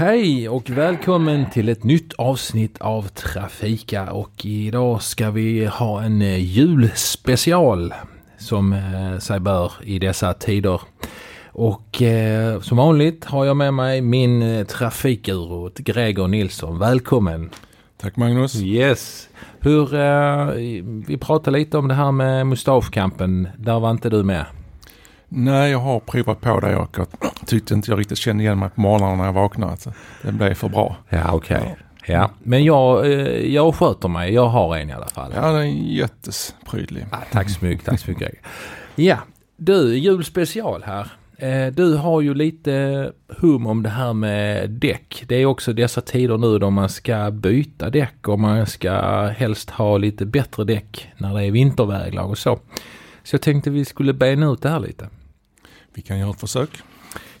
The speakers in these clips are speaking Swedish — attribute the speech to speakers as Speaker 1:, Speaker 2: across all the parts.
Speaker 1: Hej och välkommen till ett nytt avsnitt av Trafika och idag ska vi ha en eh, julspecial som eh, sig bör i dessa tider. Och eh, som vanligt har jag med mig min eh, trafikguru Gregor Nilsson. Välkommen!
Speaker 2: Tack Magnus.
Speaker 1: Yes! Hur, eh, vi pratade lite om det här med Mustafkampen. Där var inte du med.
Speaker 2: Nej, jag har provat på det och jag tyckte inte jag riktigt kände igen mig på morgonen när jag vaknade. Så det blev för bra.
Speaker 1: Ja, okej. Okay. Ja, men jag, eh, jag sköter mig. Jag har en i alla fall.
Speaker 2: Ja, den är jättesprydlig.
Speaker 1: Ja, tack så mycket, tack så mycket. Ja, du, julspecial här. Eh, du har ju lite hum om det här med däck. Det är också dessa tider nu då man ska byta däck och man ska helst ha lite bättre däck när det är vinterväglag och så. Så jag tänkte vi skulle bena ut det här lite.
Speaker 2: Vi kan göra ett försök.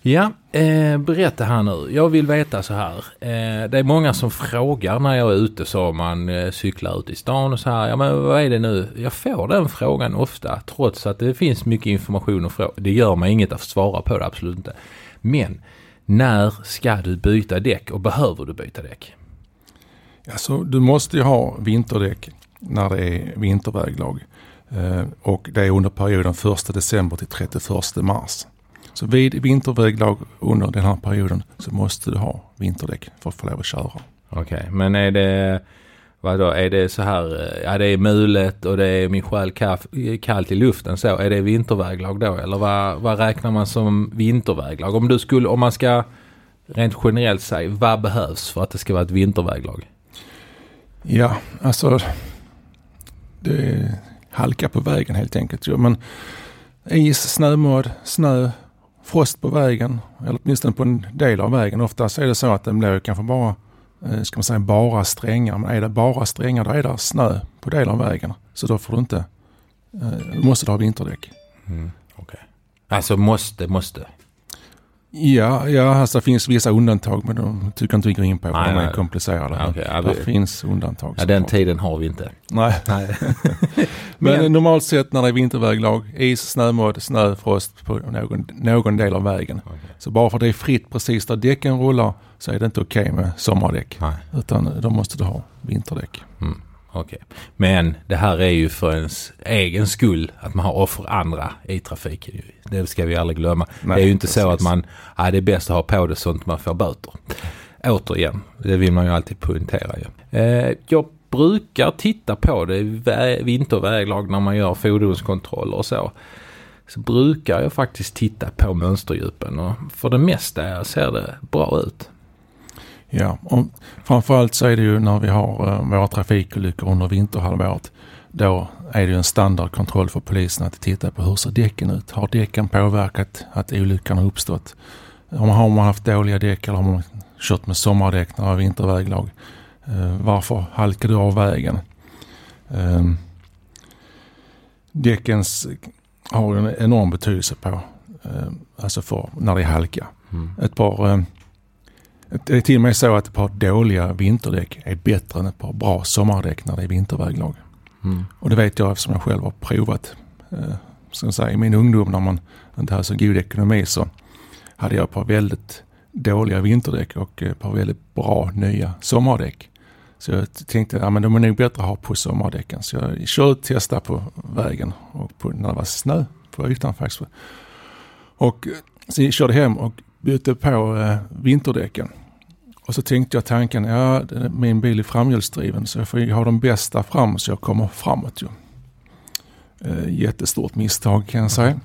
Speaker 1: Ja, eh, berätta här nu. Jag vill veta så här. Eh, det är många som frågar när jag är ute så man eh, cyklar ut i stan och så här. Ja men vad är det nu? Jag får den frågan ofta trots att det finns mycket information och frågor. Det gör mig inget att svara på det, absolut inte. Men när ska du byta däck och behöver du byta däck?
Speaker 2: Alltså du måste ju ha vinterdäck när det är vinterväglag. Eh, och det är under perioden 1 december till 31 mars. Så vid vinterväglag under den här perioden så måste du ha vinterdäck för att få lov att köra.
Speaker 1: Okej, okay, men är det Vadå, är det så här, eh, ja det är mulet och det är min själ kallt i luften så. Är det vinterväglag då eller vad, vad räknar man som vinterväglag? Om du skulle, om man ska rent generellt säga, vad behövs för att det ska vara ett vinterväglag?
Speaker 2: Ja, alltså det halka på vägen helt enkelt. Men is, snömodd, snö, frost på vägen, eller åtminstone på en del av vägen. Oftast är det så att den blir kanske bara, eh, ska man säga bara strängar. Men är det bara strängar då är det snö på del av vägen. Så då får du inte, eh, måste du ha vinterdäck.
Speaker 1: Mm, okay. Alltså måste, måste.
Speaker 2: Ja, ja alltså det finns vissa undantag men de tycker inte vi går in på för de är komplicerade. Okay, ja, det finns undantag.
Speaker 1: Ja, den tiden har vi inte.
Speaker 2: Nej. Nej. men, men normalt sett när det är vinterväglag, is, snömodd, snö, frost på någon, någon del av vägen. Okay. Så bara för att det är fritt precis där däcken rullar så är det inte okej okay med sommardäck. Nej. Utan då måste du ha vinterdäck.
Speaker 1: Mm. Okej. Okay. Men det här är ju för ens egen skull att man har offer andra i trafiken. Det ska vi aldrig glömma. Nej, det är ju inte precis. så att man, ja, det är bäst att ha på det sånt man får böter. Återigen, det vill man ju alltid poängtera ju. Eh, jag brukar titta på det i vinterväglag när man gör fordonskontroller och så. Så brukar jag faktiskt titta på mönsterdjupen och för det mesta ser det bra ut.
Speaker 2: Ja, och framförallt så är det ju när vi har uh, våra trafikolyckor under vinterhalvåret. Då är det ju en standardkontroll för polisen att titta på hur ser däcken ut? Har däcken påverkat att olyckan har uppstått? Har man haft dåliga däck eller har man kört med sommardäck när det är vinterväglag? Uh, varför halkar du av vägen? Uh, däckens har en enorm betydelse på, uh, alltså för när det är halka. Mm. Ett par det är till och med så att ett par dåliga vinterdäck är bättre än ett par bra sommardäck när det är vinterväglag. Mm. Och det vet jag eftersom jag själv har provat. Eh, ska säga, I min ungdom när man inte hade så god ekonomi så hade jag ett par väldigt dåliga vinterdäck och ett par väldigt bra nya sommardäck. Så jag tänkte att ja, de är nog bättre att ha på sommardäcken. Så jag körde och testade på vägen och på, när det var snö på ytan faktiskt. Och så jag körde hem och bytte på eh, vinterdäcken. Och så tänkte jag tanken, ja min bil är framhjulsdriven så jag får ha de bästa fram så jag kommer framåt ju. Eh, jättestort misstag kan jag säga.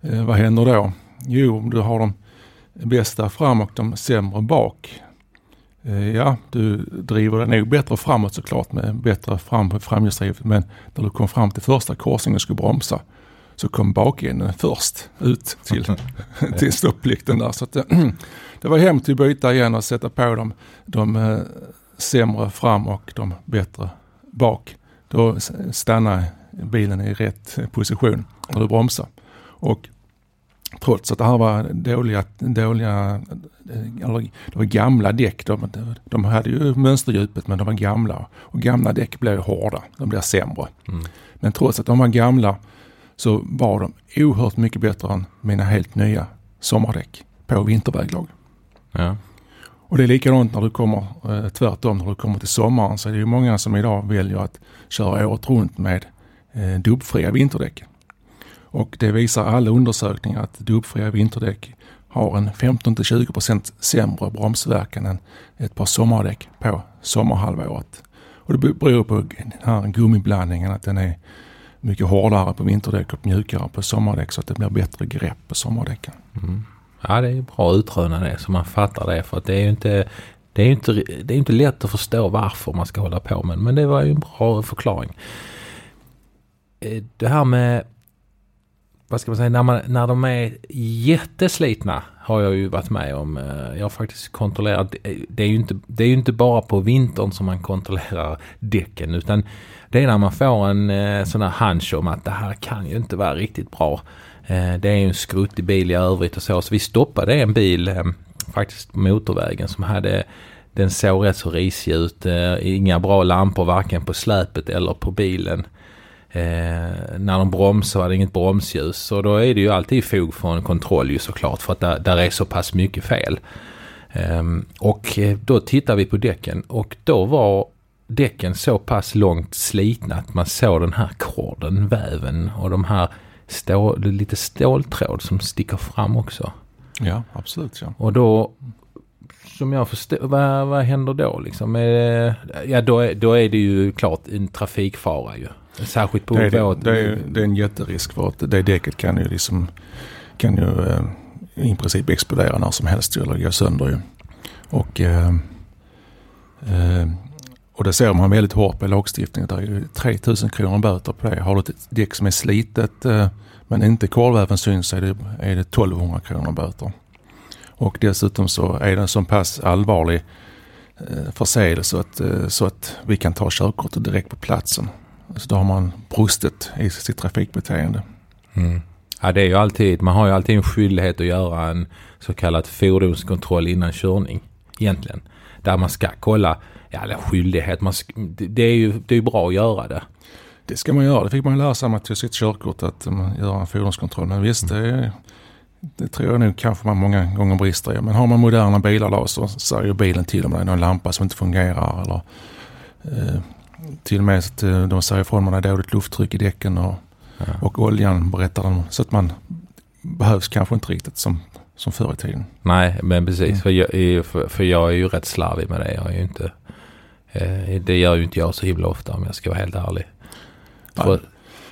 Speaker 2: Eh, vad händer då? Jo, om du har de bästa fram och de sämre bak. Eh, ja, du driver den nog bättre framåt såklart med bättre fram på framhjulsdrivet. Men när du kom fram till första korsningen och skulle bromsa så kom bakänden först ut till, till stoppplikten där. Så att, det var hem till byta igen och sätta på dem de eh, sämre fram och de bättre bak. Då stannar bilen i rätt position när du bromsar. Och trots att det här var dåliga, dåliga eh, eller det var gamla däck. De, de hade ju mönsterdjupet men de var gamla. Och gamla däck blir hårda, de blir sämre. Mm. Men trots att de var gamla så var de oerhört mycket bättre än mina helt nya sommardäck på vinterväglag. Ja. Och det är likadant när du kommer, eh, tvärtom när du kommer till sommaren så är det ju många som idag väljer att köra året runt med eh, dubbfria vinterdäck. Och det visar alla undersökningar att dubbfria vinterdäck har en 15-20% sämre bromsverkan än ett par sommardäck på sommarhalvåret. Och det beror på den här gummiblandningen att den är mycket hårdare på vinterdäck och mjukare på sommardäck så att det blir bättre grepp på sommardäcken.
Speaker 1: Mm. Ja det är bra att utröna det så man fattar det för att det är ju inte det är inte, det är inte lätt att förstå varför man ska hålla på med men det var ju en bra förklaring. Eh, det här med vad ska man säga, när, man, när de är jätteslitna har jag ju varit med om. Eh, jag har faktiskt kontrollerat, det är ju inte, det är ju inte bara på vintern som man kontrollerar däcken utan det är när man får en eh, sån här hunch om att det här kan ju inte vara riktigt bra. Eh, det är ju en skruttig bil i övrigt och så. Så vi stoppade en bil faktiskt på motorvägen som hade den såg rätt så risig ut. Inga bra lampor varken på släpet eller på bilen. Eh, när de bromsar var det inget bromsljus. Så då är det ju alltid fog för en kontroll ju såklart. För att där, där är så pass mycket fel. Ehm, eh, och då tittar vi på däcken och då var däcken så pass långt slitna att man såg den här korden, väven och de här stål, lite ståltråd som sticker fram också.
Speaker 2: Ja, absolut. Ja.
Speaker 1: Och då, som jag förstår, vad, vad händer då liksom? ja, då är, då är det ju klart en trafikfara ju. Särskilt på
Speaker 2: det är, våt. Det, är, det är en jätterisk för att det däcket kan ju liksom kan ju eh, i princip explodera när som helst eller gå sönder ju. Och, eh, eh, och det ser man väldigt hårt på lagstiftningen. Det är ju 3000 kronor böter på det. Har du ett däck som är slitet eh, men inte kolväven syns så är det, är det 1200 kronor böter. Och dessutom så är det en så pass allvarlig eh, förseelse så att, eh, så att vi kan ta körkortet direkt på platsen. Så då har man brustit i sitt trafikbeteende.
Speaker 1: Mm. Ja, det är ju alltid, man har ju alltid en skyldighet att göra en så kallad fordonskontroll innan körning. Egentligen. Där man ska kolla, ja eller skyldighet, man, det är ju det är bra att göra det.
Speaker 2: Det ska man göra, det fick man lära sig med till sitt körkort att man gör en fordonskontroll. Men visst, mm. det, det tror jag nog kanske man många gånger brister i. Men har man moderna bilar då så säger bilen till om det är någon lampa som inte fungerar eller eh, till och med att eh, de säger ifrån det är dåligt lufttryck i däcken och, ja. och oljan berättar de. Så att man behövs kanske inte riktigt som, som förr i tiden.
Speaker 1: Nej, men precis. Mm. För, jag, för, för jag är ju rätt slarvig med det. Jag är ju inte, eh, det gör ju inte jag så himla ofta om jag ska vara helt ärlig.
Speaker 2: För,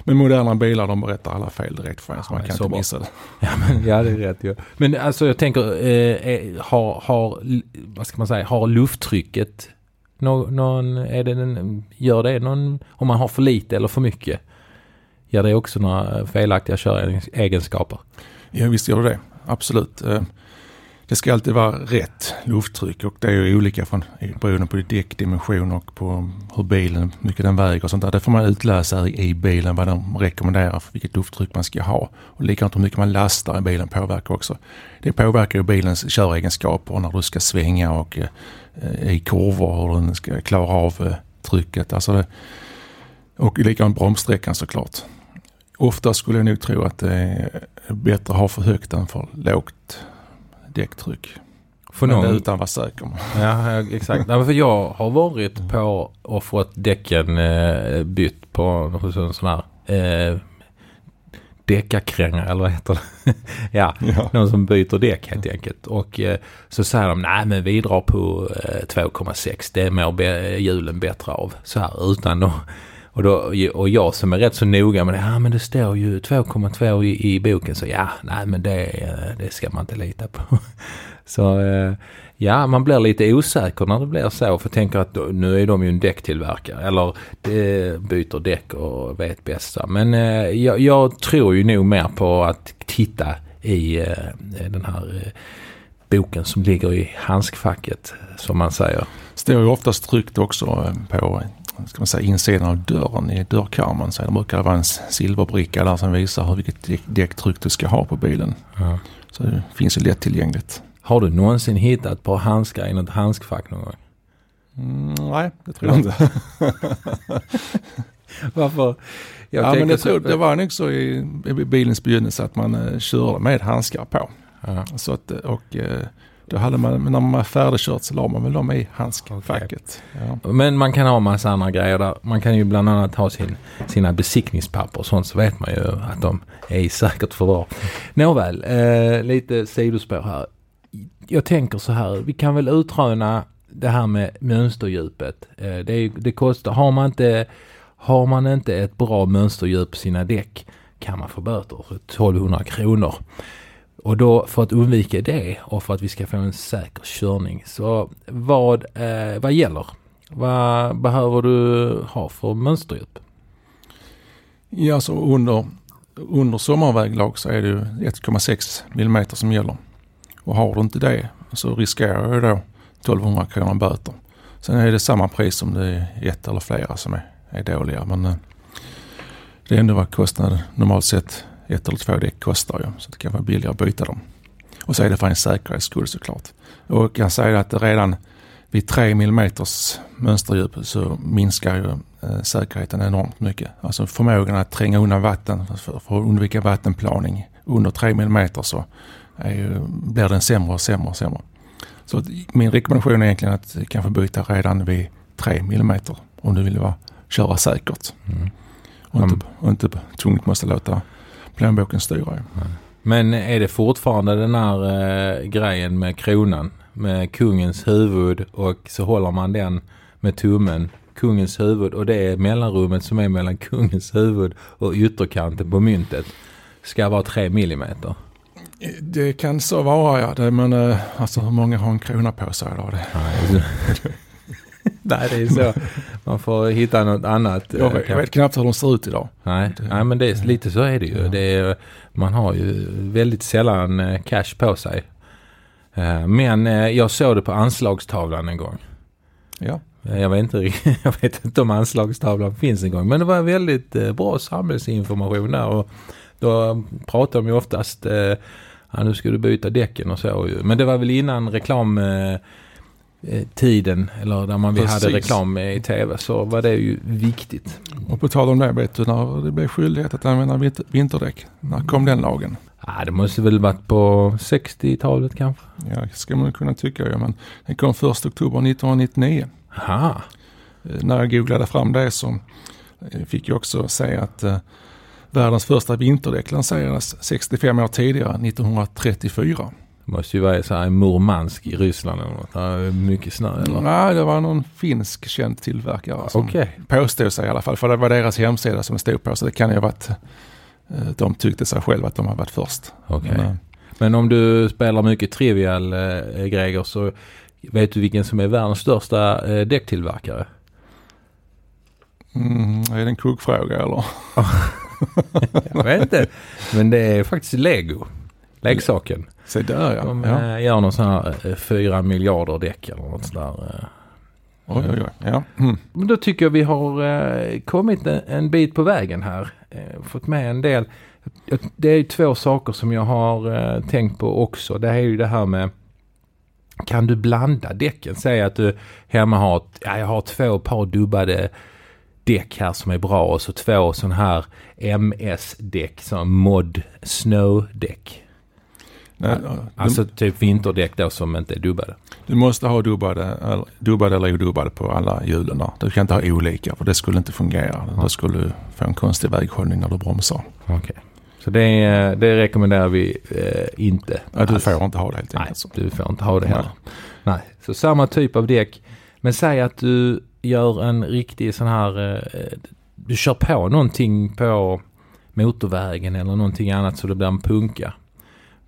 Speaker 2: men moderna bilar de berättar alla fel direkt för en så man kan inte missa det.
Speaker 1: Ja, men, ja det är rätt ju. Ja. Men alltså jag tänker, eh, har, har, vad ska man säga, har lufttrycket Nå, någon, är det en, gör det någon, om man har för lite eller för mycket? gör det också några eh, felaktiga köregenskaper?
Speaker 2: Ja visst gör det Absolut. Eh, det ska alltid vara rätt lufttryck och det är ju olika från, beroende på däckdimension och på hur bilen, mycket den väger och sånt där. Det får man utläsa i bilen vad de rekommenderar för vilket lufttryck man ska ha. Och likadant hur mycket man lastar i bilen påverkar också. Det påverkar ju bilens köregenskaper när du ska svänga och eh, i kurvor hur den ska klara av eh, trycket. Alltså det, och likadant bromssträckan såklart. Ofta skulle jag nog tro att det är bättre att ha för högt än för lågt däcktryck. För Men någon... utan att vara säker.
Speaker 1: Ja, exakt. Nej, för jag har varit på och fått däcken eh, bytt på en sån här eh, däckarkränga eller vad heter det? ja, ja, någon som byter däck helt enkelt. Och eh, så säger de, nej men vi drar på eh, 2,6, det mår hjulen bättre av. Så här utan då och, då, och jag som är rätt så noga med det, ja men det står ju 2,2 i, i boken. Så ja, nej men det, eh, det ska man inte lita på. Så eh, ja, man blir lite osäker när det blir så. För tänker att nu är de ju en däcktillverkare. Eller eh, byter däck och vet bäst. Men jag, jag, tror ju nog mer på att titta i den här boken som ligger i handskfacket. Som man säger.
Speaker 2: Står ju oftast tryckt också på ska man säga, insidan av dörren i dörrkarmen. Så det brukar vara en silverbricka där som visar hur vilket däcktryck du ska ha på bilen. Ja. Så det finns ju lättillgängligt.
Speaker 1: Har du någonsin hittat på handskar i något handskfack någon gång?
Speaker 2: Mm, nej, det tror jag inte.
Speaker 1: Varför?
Speaker 2: Jag ja, men jag tror, det var nog så i, i bilens begynnelse att man uh, körde med handskar på. Ja. Så att, och uh, Då hade man, när man var färdigkört så la man väl dem i handskfacket. Okay.
Speaker 1: Ja. Men man kan ha massa andra grejer där. Man kan ju bland annat ha sin, sina besiktningspapper och sånt så vet man ju att de är i säkert förvar. Nåväl, eh, lite sidospår här. Jag tänker så här, vi kan väl utröna det här med mönsterdjupet. Eh, det, det kostar, har man inte har man inte ett bra mönsterdjup på sina däck kan man få böter för 1200 kronor. Och då för att undvika det och för att vi ska få en säker körning. Så vad, eh, vad gäller? Vad behöver du ha för mönsterdjup?
Speaker 2: Ja, så under, under sommarväglag så är det 1,6 mm som gäller. Och har du inte det så riskerar du då 1200 kronor böter. Sen är det samma pris som det är ett eller flera som är, är dåliga. Men eh, det är ändå vad kostnaden normalt sett ett eller två däck kostar ju. Så det kan vara billigare att byta dem. Och så är det för en säkerhets skull såklart. Och jag kan säga att redan vid 3 mm mönsterdjup så minskar ju eh, säkerheten enormt mycket. Alltså förmågan att tränga undan vatten för, för att undvika vattenplaning under 3 mm så är ju, blir den sämre och sämre och sämre. Så min rekommendation är egentligen att kanske byta redan vid 3 mm om du vill vara, köra säkert. Mm. Och, inte, och inte tvunget måste låta plånboken styra.
Speaker 1: Men är det fortfarande den här eh, grejen med kronan? Med kungens huvud och så håller man den med tummen. Kungens huvud och det är mellanrummet som är mellan kungens huvud och ytterkanten på myntet. Ska vara 3 millimeter.
Speaker 2: Det kan så vara ja. Det, men eh, alltså hur många har en krona på sig idag?
Speaker 1: Nej, det är så. Man får hitta något annat.
Speaker 2: Jag vet, jag vet knappt hur de ser ut idag.
Speaker 1: Nej, nej men det är, lite så är det ju. Ja. Det är, man har ju väldigt sällan eh, cash på sig. Eh, men eh, jag såg det på anslagstavlan en gång.
Speaker 2: Ja.
Speaker 1: Jag vet, inte, jag vet inte om anslagstavlan finns en gång. Men det var väldigt bra samhällsinformation där. Och då pratar de ju oftast, ja, nu ska du byta däcken och så. Men det var väl innan reklam Eh, tiden eller där man vi hade reklam i tv så var det ju viktigt.
Speaker 2: Och på tal om det, vet du när det blev skyldighet att använda vinterdäck? När kom den lagen?
Speaker 1: Ja, det måste väl varit på 60-talet kanske?
Speaker 2: Ja, det ska man kunna tycka ja, men den kom 1 oktober 1999.
Speaker 1: Aha.
Speaker 2: Eh, när jag googlade fram det så eh, fick jag också säga att eh, världens första vinterdäck lanserades 65 år tidigare, 1934.
Speaker 1: Det måste ju vara så här Murmansk i Ryssland eller något. Där är mycket snö eller?
Speaker 2: Nej, det var någon finsk känd tillverkare som
Speaker 1: okay.
Speaker 2: påstod sig i alla fall. För det var deras hemsida som stod på. Så det kan ju ha varit, eh, de tyckte sig själva att de har varit först.
Speaker 1: Okay. Men, eh, Men, om du spelar mycket trivial äh, grejer så vet du vilken som är världens största äh, däcktillverkare?
Speaker 2: Mm, är det en kuggfråga eller?
Speaker 1: Jag vet inte. Men det är faktiskt Lego. Leksaken.
Speaker 2: Se där ja.
Speaker 1: De ja. gör någon sån här 4 miljarder däck eller något sådär.
Speaker 2: Oj, oj, oj. Ja. Mm.
Speaker 1: Men då tycker jag vi har kommit en bit på vägen här. Fått med en del. Det är två saker som jag har tänkt på också. Det är ju det här med kan du blanda däcken? Säg att du hemma har, ja, jag har två par dubbade däck här som är bra och så två sådana här MS-däck, som mod snow-däck. Nej, alltså du, typ vinterdäck då som inte är dubbade.
Speaker 2: Du måste ha dubbade, dubbade eller odubbade på alla hjulen. Du kan inte ha olika för det skulle inte fungera. Ja. Då skulle du få en konstig väghållning när du bromsar.
Speaker 1: Okay. Så det, det rekommenderar vi eh, inte.
Speaker 2: Ja, du får inte ha det helt
Speaker 1: enkelt. Nej, du får inte ha det heller. Nej. Nej. Så samma typ av däck. Men säg att du gör en riktig sån här, eh, du kör på någonting på motorvägen eller någonting annat så det blir en punka.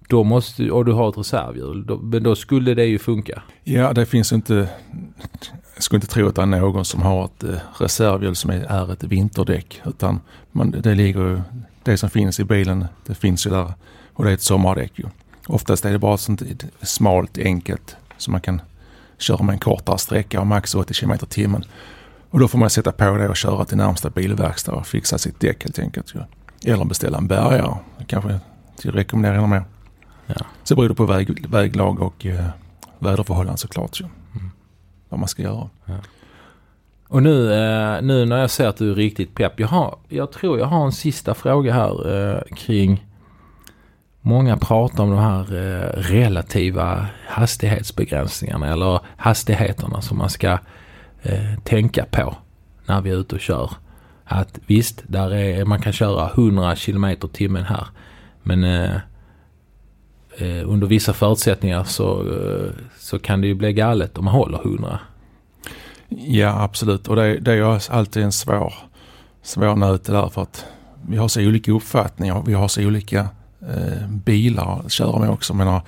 Speaker 1: Då måste, och du har ett reservhjul, då, men då skulle det ju funka.
Speaker 2: Ja, det finns inte, jag skulle inte tro att det är någon som har ett eh, reservhjul som är, är ett vinterdäck. Utan man, det ligger ju. det som finns i bilen, det finns ju där och det är ett sommardäck ju. Oftast är det bara sånt smalt, enkelt som man kan köra med en kortare sträcka och max 80 km timmen. Och då får man sätta på det och köra till närmsta bilverkstad och fixa sitt däck helt enkelt. Eller beställa en bärgare, kanske till rekommendera mer. Ja. Så beror det på väg, väglag och eh, väderförhållanden såklart. Ju. Mm. Vad man ska göra. Ja.
Speaker 1: Och nu, eh, nu när jag ser att du är riktigt pepp. Jag, har, jag tror jag har en sista fråga här eh, kring många pratar om de här eh, relativa hastighetsbegränsningarna eller hastigheterna som man ska eh, tänka på när vi är ute och kör. Att visst, där är, man kan köra 100 km timmen här. Men eh, under vissa förutsättningar så, eh, så kan det ju bli galet om man håller 100.
Speaker 2: Ja, absolut. Och det, det är alltid en svår, svår nöt det där för att vi har så olika uppfattningar. Vi har så olika eh, bilar att köra med också. Menar,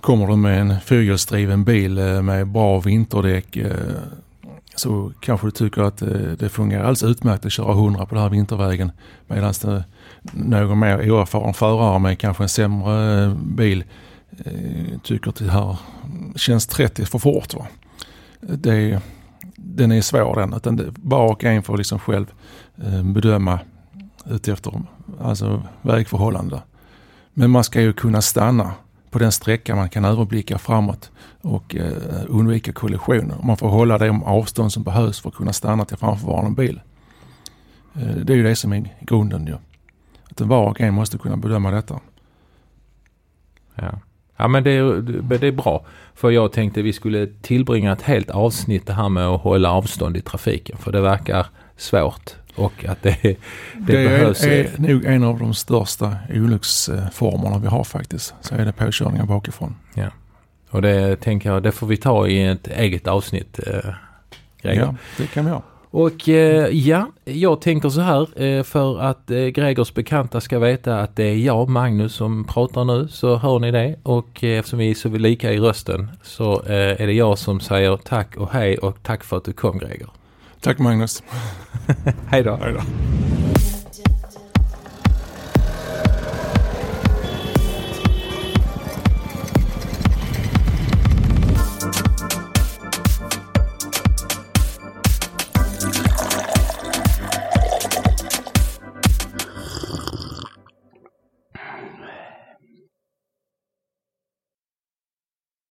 Speaker 2: kommer du med en fyrhjulsdriven bil eh, med bra vinterdäck eh, så kanske du tycker att eh, det fungerar alldeles utmärkt att köra 100 på den här vintervägen. Medan någon mer oerfaren förare med kanske en sämre eh, bil eh, tycker att det här känns 30 för fort. Va? Det, den är svår den. Utan var och en får liksom själv bedöma utefter alltså vägförhållanden. Men man ska ju kunna stanna på den sträcka man kan överblicka framåt och eh, undvika kollisioner. Man får hålla de avstånd som behövs för att kunna stanna till framförvarande bil. Eh, det är ju det som är grunden ju. Att var och en måste kunna bedöma detta.
Speaker 1: Ja, ja men det är, det är bra. För jag tänkte vi skulle tillbringa ett helt avsnitt det här med att hålla avstånd i trafiken. För det verkar svårt och att det, det,
Speaker 2: det behövs. Det är nog en av de största olycksformerna vi har faktiskt. Så är det påkörningar bakifrån.
Speaker 1: Ja. Och det tänker jag, det får vi ta i ett eget avsnitt. Eh,
Speaker 2: Ja, det kan vi ha.
Speaker 1: Och eh, ja, jag tänker så här eh, för att eh, Gregors bekanta ska veta att det är jag, Magnus, som pratar nu. Så hör ni det. Och eh, eftersom vi är så lika i rösten så eh, är det jag som säger tack och hej och tack för att du kom Gregor.
Speaker 2: Tack Magnus.
Speaker 1: Hej då.
Speaker 2: Hej då.